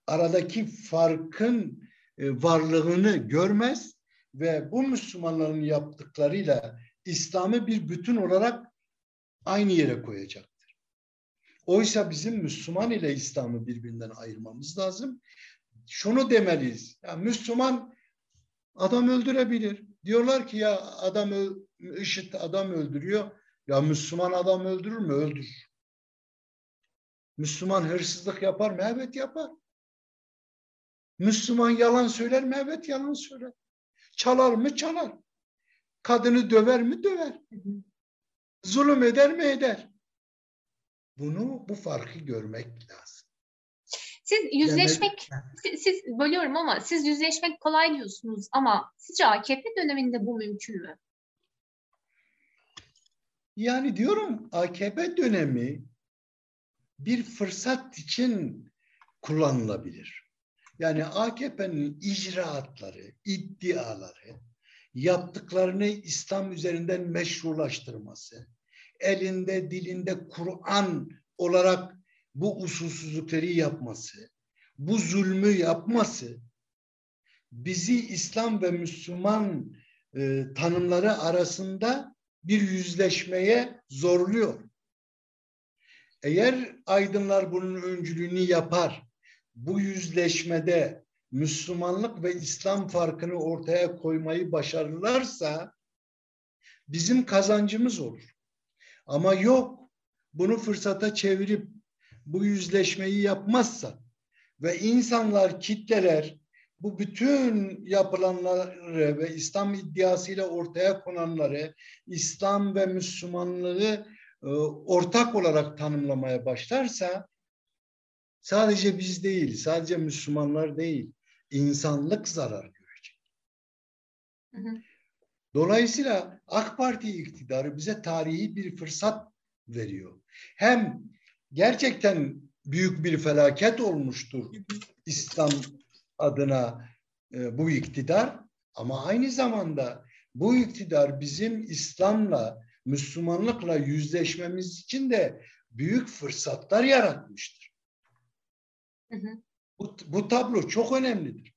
aradaki farkın e, varlığını görmez ve bu Müslümanların yaptıklarıyla İslam'ı bir bütün olarak aynı yere koyacaktır. Oysa bizim Müslüman ile İslam'ı birbirinden ayırmamız lazım. Şunu demeliyiz. Ya Müslüman adam öldürebilir. Diyorlar ki ya adam IŞİD adam öldürüyor. Ya Müslüman adam öldürür mü? Öldürür. Müslüman hırsızlık yapar mı? Evet yapar. Müslüman yalan söyler mi? Evet yalan söyler. Çalar mı? Çalar. Kadını döver mi? Döver. Zulüm eder mi? Eder. Bunu, bu farkı görmek lazım. Siz yüzleşmek, siz, siz bölüyorum ama siz yüzleşmek kolay diyorsunuz ama sizce AKP döneminde bu mümkün mü? Yani diyorum AKP dönemi bir fırsat için kullanılabilir. Yani AKP'nin icraatları, iddiaları, yaptıklarını İslam üzerinden meşrulaştırması, elinde dilinde Kur'an olarak bu usulsüzlükleri yapması, bu zulmü yapması bizi İslam ve Müslüman e, tanımları arasında bir yüzleşmeye zorluyor. Eğer aydınlar bunun öncülüğünü yapar, bu yüzleşmede Müslümanlık ve İslam farkını ortaya koymayı başarırlarsa bizim kazancımız olur. Ama yok, bunu fırsata çevirip bu yüzleşmeyi yapmazsa ve insanlar, kitleler bu bütün yapılanları ve İslam iddiasıyla ortaya konanları, İslam ve Müslümanlığı e, ortak olarak tanımlamaya başlarsa sadece biz değil, sadece Müslümanlar değil, insanlık zarar görecek. Dolayısıyla AK Parti iktidarı bize tarihi bir fırsat veriyor. Hem gerçekten büyük bir felaket olmuştur İslam adına e, bu iktidar ama aynı zamanda bu iktidar bizim İslam'la, Müslümanlıkla yüzleşmemiz için de büyük fırsatlar yaratmıştır. Bu, bu tablo çok önemlidir.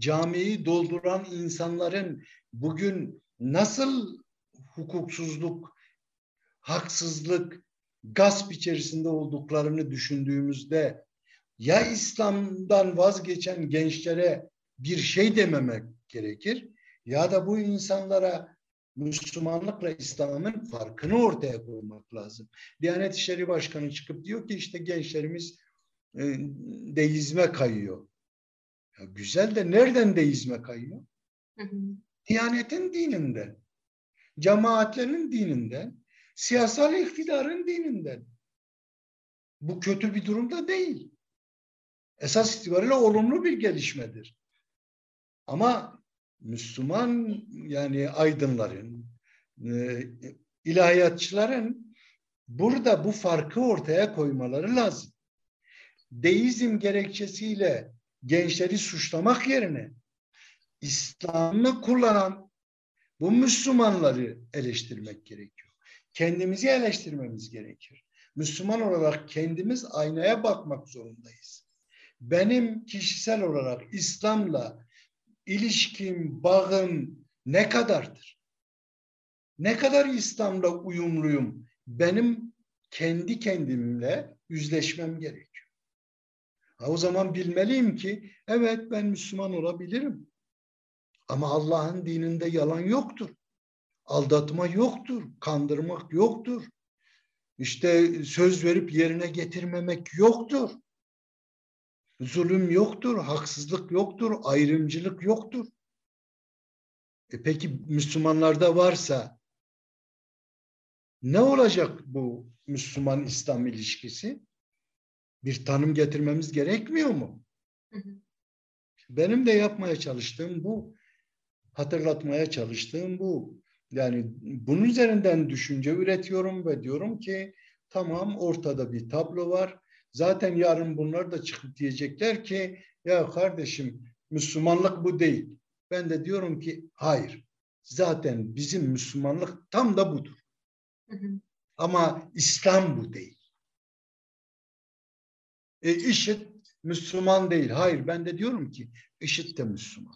Camiyi dolduran insanların bugün nasıl hukuksuzluk, haksızlık, gasp içerisinde olduklarını düşündüğümüzde ya İslam'dan vazgeçen gençlere bir şey dememek gerekir ya da bu insanlara Müslümanlıkla İslam'ın farkını ortaya koymak lazım. Diyanet İşleri Başkanı çıkıp diyor ki işte gençlerimiz deizme kayıyor. Ya güzel de nereden deizme kayıyor? Hı hı. Diyanetin dininden, cemaatlerin dininden, siyasal iktidarın dininden. Bu kötü bir durumda değil esas itibariyle olumlu bir gelişmedir. Ama Müslüman yani aydınların, e, ilahiyatçıların burada bu farkı ortaya koymaları lazım. Deizm gerekçesiyle gençleri suçlamak yerine İslam'ı kullanan Bu Müslümanları eleştirmek gerekiyor. Kendimizi eleştirmemiz gerekir. Müslüman olarak kendimiz aynaya bakmak zorundayız. Benim kişisel olarak İslam'la ilişkim, bağım ne kadardır? Ne kadar İslam'la uyumluyum? Benim kendi kendimle yüzleşmem gerekiyor. Ha, o zaman bilmeliyim ki evet ben Müslüman olabilirim. Ama Allah'ın dininde yalan yoktur. Aldatma yoktur, kandırmak yoktur. İşte söz verip yerine getirmemek yoktur. Zulüm yoktur, haksızlık yoktur, ayrımcılık yoktur. E peki Müslümanlarda varsa ne olacak bu Müslüman-İslam ilişkisi? Bir tanım getirmemiz gerekmiyor mu? Benim de yapmaya çalıştığım bu. Hatırlatmaya çalıştığım bu. Yani bunun üzerinden düşünce üretiyorum ve diyorum ki tamam ortada bir tablo var. Zaten yarın bunlar da çıkıp diyecekler ki ya kardeşim Müslümanlık bu değil. Ben de diyorum ki hayır. Zaten bizim Müslümanlık tam da budur. Hı hı. Ama İslam bu değil. E, IŞİD Müslüman değil. Hayır ben de diyorum ki IŞİD de Müslüman.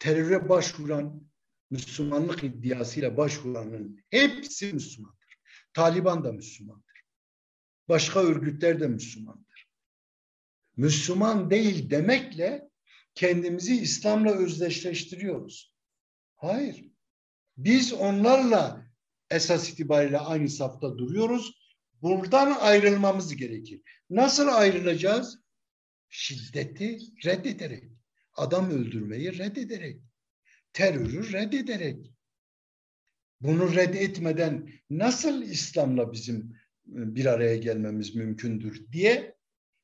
Teröre başvuran, Müslümanlık iddiasıyla başvuranın hepsi Müslümandır. Taliban da Müslümandır. Başka örgütler de Müslümandır. Müslüman değil demekle kendimizi İslam'la özdeşleştiriyoruz. Hayır. Biz onlarla esas itibariyle aynı safta duruyoruz. Buradan ayrılmamız gerekir. Nasıl ayrılacağız? Şiddeti reddederek, adam öldürmeyi reddederek, terörü reddederek. Bunu reddetmeden nasıl İslam'la bizim e, bir araya gelmemiz mümkündür diye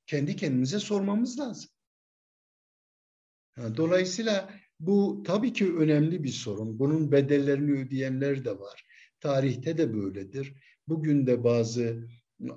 kendi kendimize sormamız lazım. Dolayısıyla bu tabii ki önemli bir sorun. Bunun bedellerini ödeyenler de var. Tarihte de böyledir. Bugün de bazı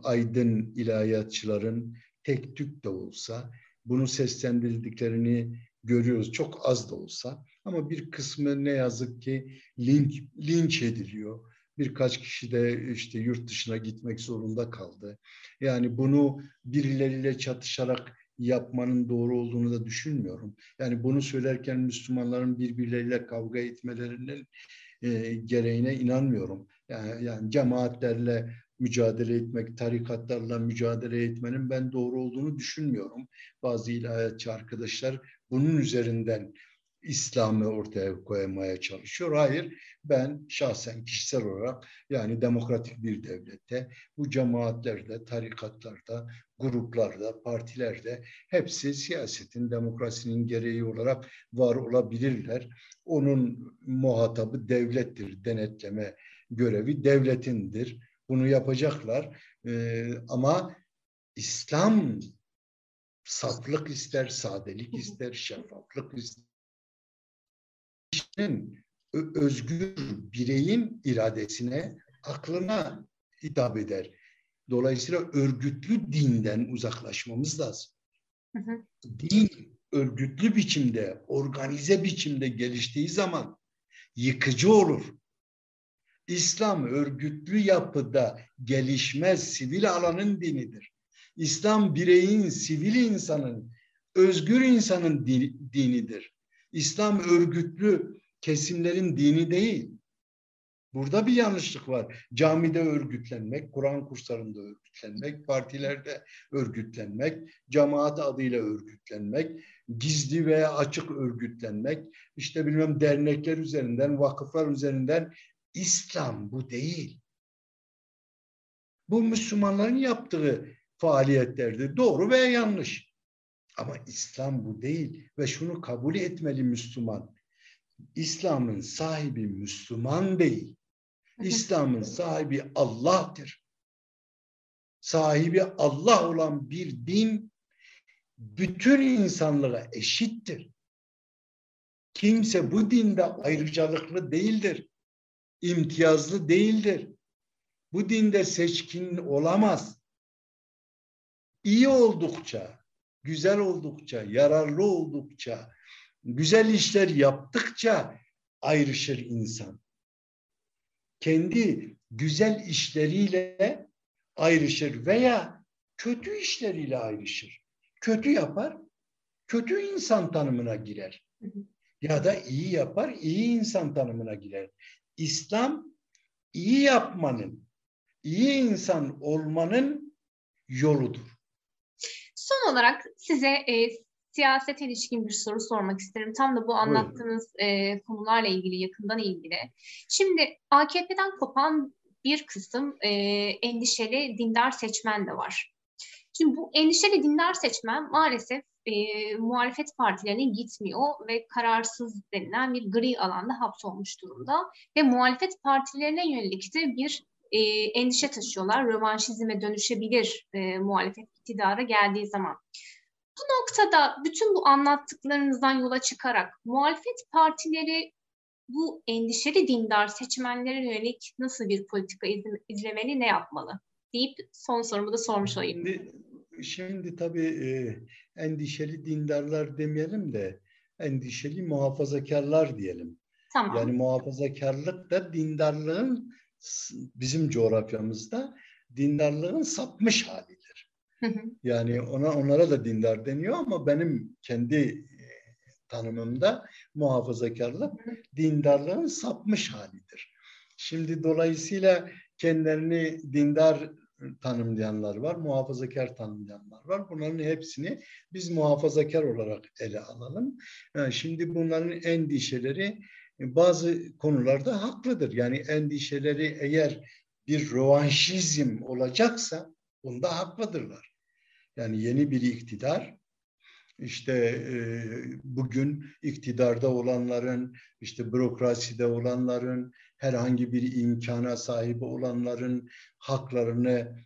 aydın ilahiyatçıların tek tük de olsa bunu seslendirdiklerini görüyoruz. Çok az da olsa ama bir kısmı ne yazık ki linç, linç ediliyor. Birkaç kişi de işte yurt dışına gitmek zorunda kaldı. Yani bunu birileriyle çatışarak yapmanın doğru olduğunu da düşünmüyorum. Yani bunu söylerken Müslümanların birbirleriyle kavga etmelerinin e, gereğine inanmıyorum. Yani, cemaatlerle mücadele etmek, tarikatlarla mücadele etmenin ben doğru olduğunu düşünmüyorum. Bazı ilahiyatçı arkadaşlar bunun üzerinden İslam'ı ortaya koymaya çalışıyor. Hayır, ben şahsen kişisel olarak yani demokratik bir devlette bu cemaatlerde, tarikatlarda, gruplarda, partilerde hepsi siyasetin, demokrasinin gereği olarak var olabilirler. Onun muhatabı devlettir, denetleme görevi devletindir. Bunu yapacaklar ee, ama İslam saflık ister, sadelik ister, şeffaflık ister kişinin özgür bireyin iradesine, aklına hitap eder. Dolayısıyla örgütlü dinden uzaklaşmamız lazım. Hı hı. Din örgütlü biçimde, organize biçimde geliştiği zaman yıkıcı olur. İslam örgütlü yapıda gelişmez sivil alanın dinidir. İslam bireyin, sivil insanın, özgür insanın dinidir. İslam örgütlü kesimlerin dini değil. Burada bir yanlışlık var. Camide örgütlenmek, Kur'an kurslarında örgütlenmek, partilerde örgütlenmek, cemaat adıyla örgütlenmek, gizli veya açık örgütlenmek, işte bilmem dernekler üzerinden, vakıflar üzerinden İslam bu değil. Bu Müslümanların yaptığı faaliyetlerdir. Doğru veya yanlış. Ama İslam bu değil ve şunu kabul etmeli Müslüman. İslam'ın sahibi Müslüman değil. İslam'ın sahibi Allah'tır. Sahibi Allah olan bir din bütün insanlığa eşittir. Kimse bu dinde ayrıcalıklı değildir. İmtiyazlı değildir. Bu dinde seçkin olamaz. İyi oldukça, güzel oldukça, yararlı oldukça, güzel işler yaptıkça ayrışır insan. Kendi güzel işleriyle ayrışır veya kötü işleriyle ayrışır. Kötü yapar, kötü insan tanımına girer. Ya da iyi yapar, iyi insan tanımına girer. İslam iyi yapmanın, iyi insan olmanın yoludur. Son olarak size e, siyaset ilişkin bir soru sormak isterim. Tam da bu anlattığınız e, konularla ilgili, yakından ilgili. Şimdi AKP'den kopan bir kısım e, endişeli dindar seçmen de var. Şimdi bu endişeli dindar seçmen maalesef e, muhalefet partilerine gitmiyor ve kararsız denilen bir gri alanda hapsolmuş durumda. Ve muhalefet partilerine yönelik de bir e, endişe taşıyorlar. Rövanşizme dönüşebilir e, muhalefet iktidara geldiği zaman. Bu noktada bütün bu anlattıklarınızdan yola çıkarak muhalefet partileri bu endişeli dindar seçmenlere yönelik nasıl bir politika izlemeli, ne yapmalı? deyip son sorumu da sormuş olayım. Şimdi, tabii e, endişeli dindarlar demeyelim de endişeli muhafazakarlar diyelim. Tamam. Yani muhafazakarlık da dindarlığın bizim coğrafyamızda dindarlığın sapmış halidir. Yani ona onlara da dindar deniyor ama benim kendi e, tanımımda muhafazakarlık dindarlığın sapmış halidir. Şimdi dolayısıyla kendilerini dindar tanımlayanlar var, muhafazakar tanımlayanlar var. Bunların hepsini biz muhafazakar olarak ele alalım. Yani şimdi bunların endişeleri bazı konularda haklıdır. Yani endişeleri eğer bir rövanşizm olacaksa bunda haklıdırlar. Yani yeni bir iktidar işte e, bugün iktidarda olanların, işte bürokraside olanların, herhangi bir imkana sahip olanların haklarını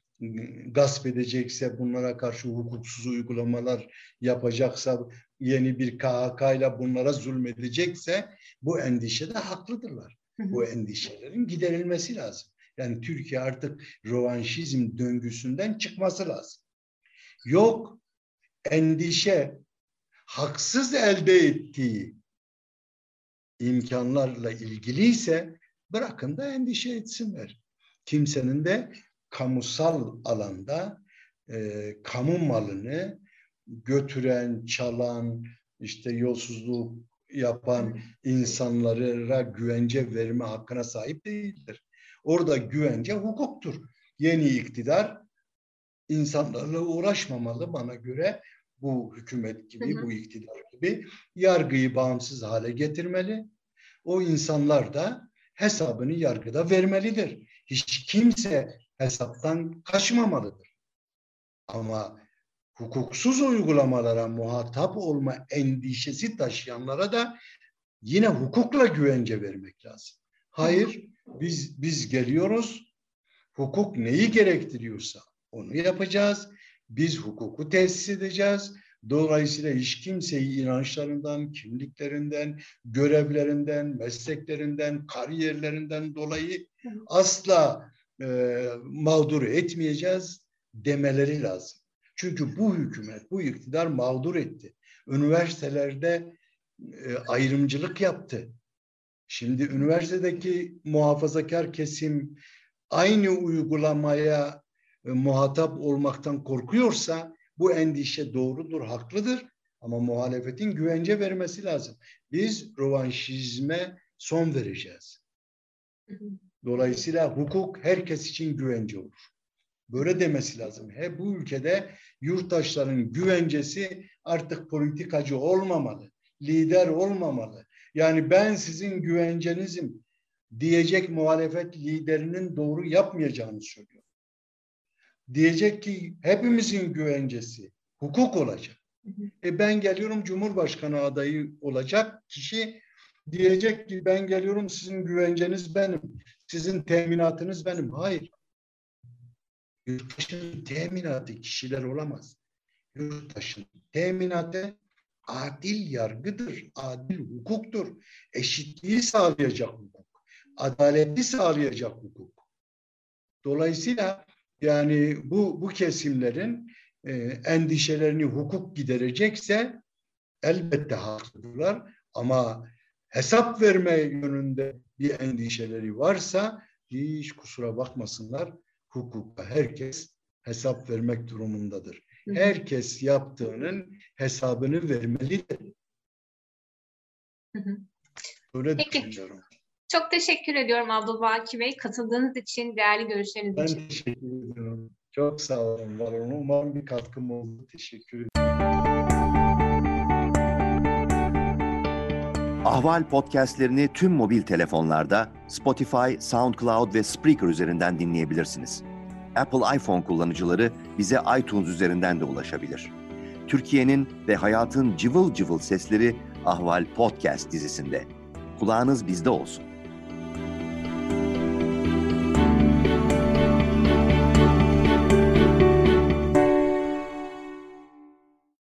gasp edecekse, bunlara karşı hukuksuz uygulamalar yapacaksa, yeni bir KHK ile bunlara zulmedecekse bu endişede haklıdırlar. Bu endişelerin giderilmesi lazım. Yani Türkiye artık rovanşizm döngüsünden çıkması lazım. Yok endişe haksız elde ettiği imkanlarla ilgiliyse bırakın da endişe etsinler. Kimsenin de kamusal alanda e, kamu malını götüren, çalan, işte yolsuzluk yapan insanlara güvence verme hakkına sahip değildir. Orada güvence hukuktur. Yeni iktidar insanlarla uğraşmamalı bana göre bu hükümet gibi, hı hı. bu iktidar gibi yargıyı bağımsız hale getirmeli. O insanlar da hesabını yargıda vermelidir. Hiç kimse hesaptan kaçmamalıdır. Ama hukuksuz uygulamalara muhatap olma endişesi taşıyanlara da yine hukukla güvence vermek lazım. Hayır, biz biz geliyoruz. Hukuk neyi gerektiriyorsa onu yapacağız. Biz hukuku tesis edeceğiz. Dolayısıyla hiç kimseyi inançlarından, kimliklerinden, görevlerinden, mesleklerinden, kariyerlerinden dolayı asla e, mağdur etmeyeceğiz demeleri lazım. Çünkü bu hükümet, bu iktidar mağdur etti. Üniversitelerde e, ayrımcılık yaptı. Şimdi üniversitedeki muhafazakar kesim aynı uygulamaya e, muhatap olmaktan korkuyorsa bu endişe doğrudur, haklıdır. Ama muhalefetin güvence vermesi lazım. Biz rovanşizme son vereceğiz. Dolayısıyla hukuk herkes için güvence olur. Böyle demesi lazım. He, bu ülkede yurttaşların güvencesi artık politikacı olmamalı, lider olmamalı. Yani ben sizin güvencenizim diyecek muhalefet liderinin doğru yapmayacağını söylüyor. Diyecek ki hepimizin güvencesi hukuk olacak. E ben geliyorum Cumhurbaşkanı adayı olacak kişi diyecek ki ben geliyorum sizin güvenceniz benim. Sizin teminatınız benim. Hayır. Yurttaşın teminatı kişiler olamaz. Yurttaşın teminatı adil yargıdır, adil hukuktur. Eşitliği sağlayacak hukuk, adaleti sağlayacak hukuk. Dolayısıyla yani bu bu kesimlerin e, endişelerini hukuk giderecekse elbette haklıdırlar ama hesap verme yönünde bir endişeleri varsa hiç kusura bakmasınlar hukuka herkes hesap vermek durumundadır. Herkes yaptığının hesabını vermelidir. Öyle Peki. düşünüyorum. Çok teşekkür ediyorum Abdülbaki Bey. Katıldığınız için, değerli görüşleriniz ben için. Ben teşekkür ediyorum. Çok sağ olun, var olun. Umarım bir katkım oldu. Teşekkür ederim. Ahval podcastlerini tüm mobil telefonlarda Spotify, SoundCloud ve Spreaker üzerinden dinleyebilirsiniz. Apple iPhone kullanıcıları bize iTunes üzerinden de ulaşabilir. Türkiye'nin ve hayatın cıvıl cıvıl sesleri Ahval Podcast dizisinde. Kulağınız bizde olsun.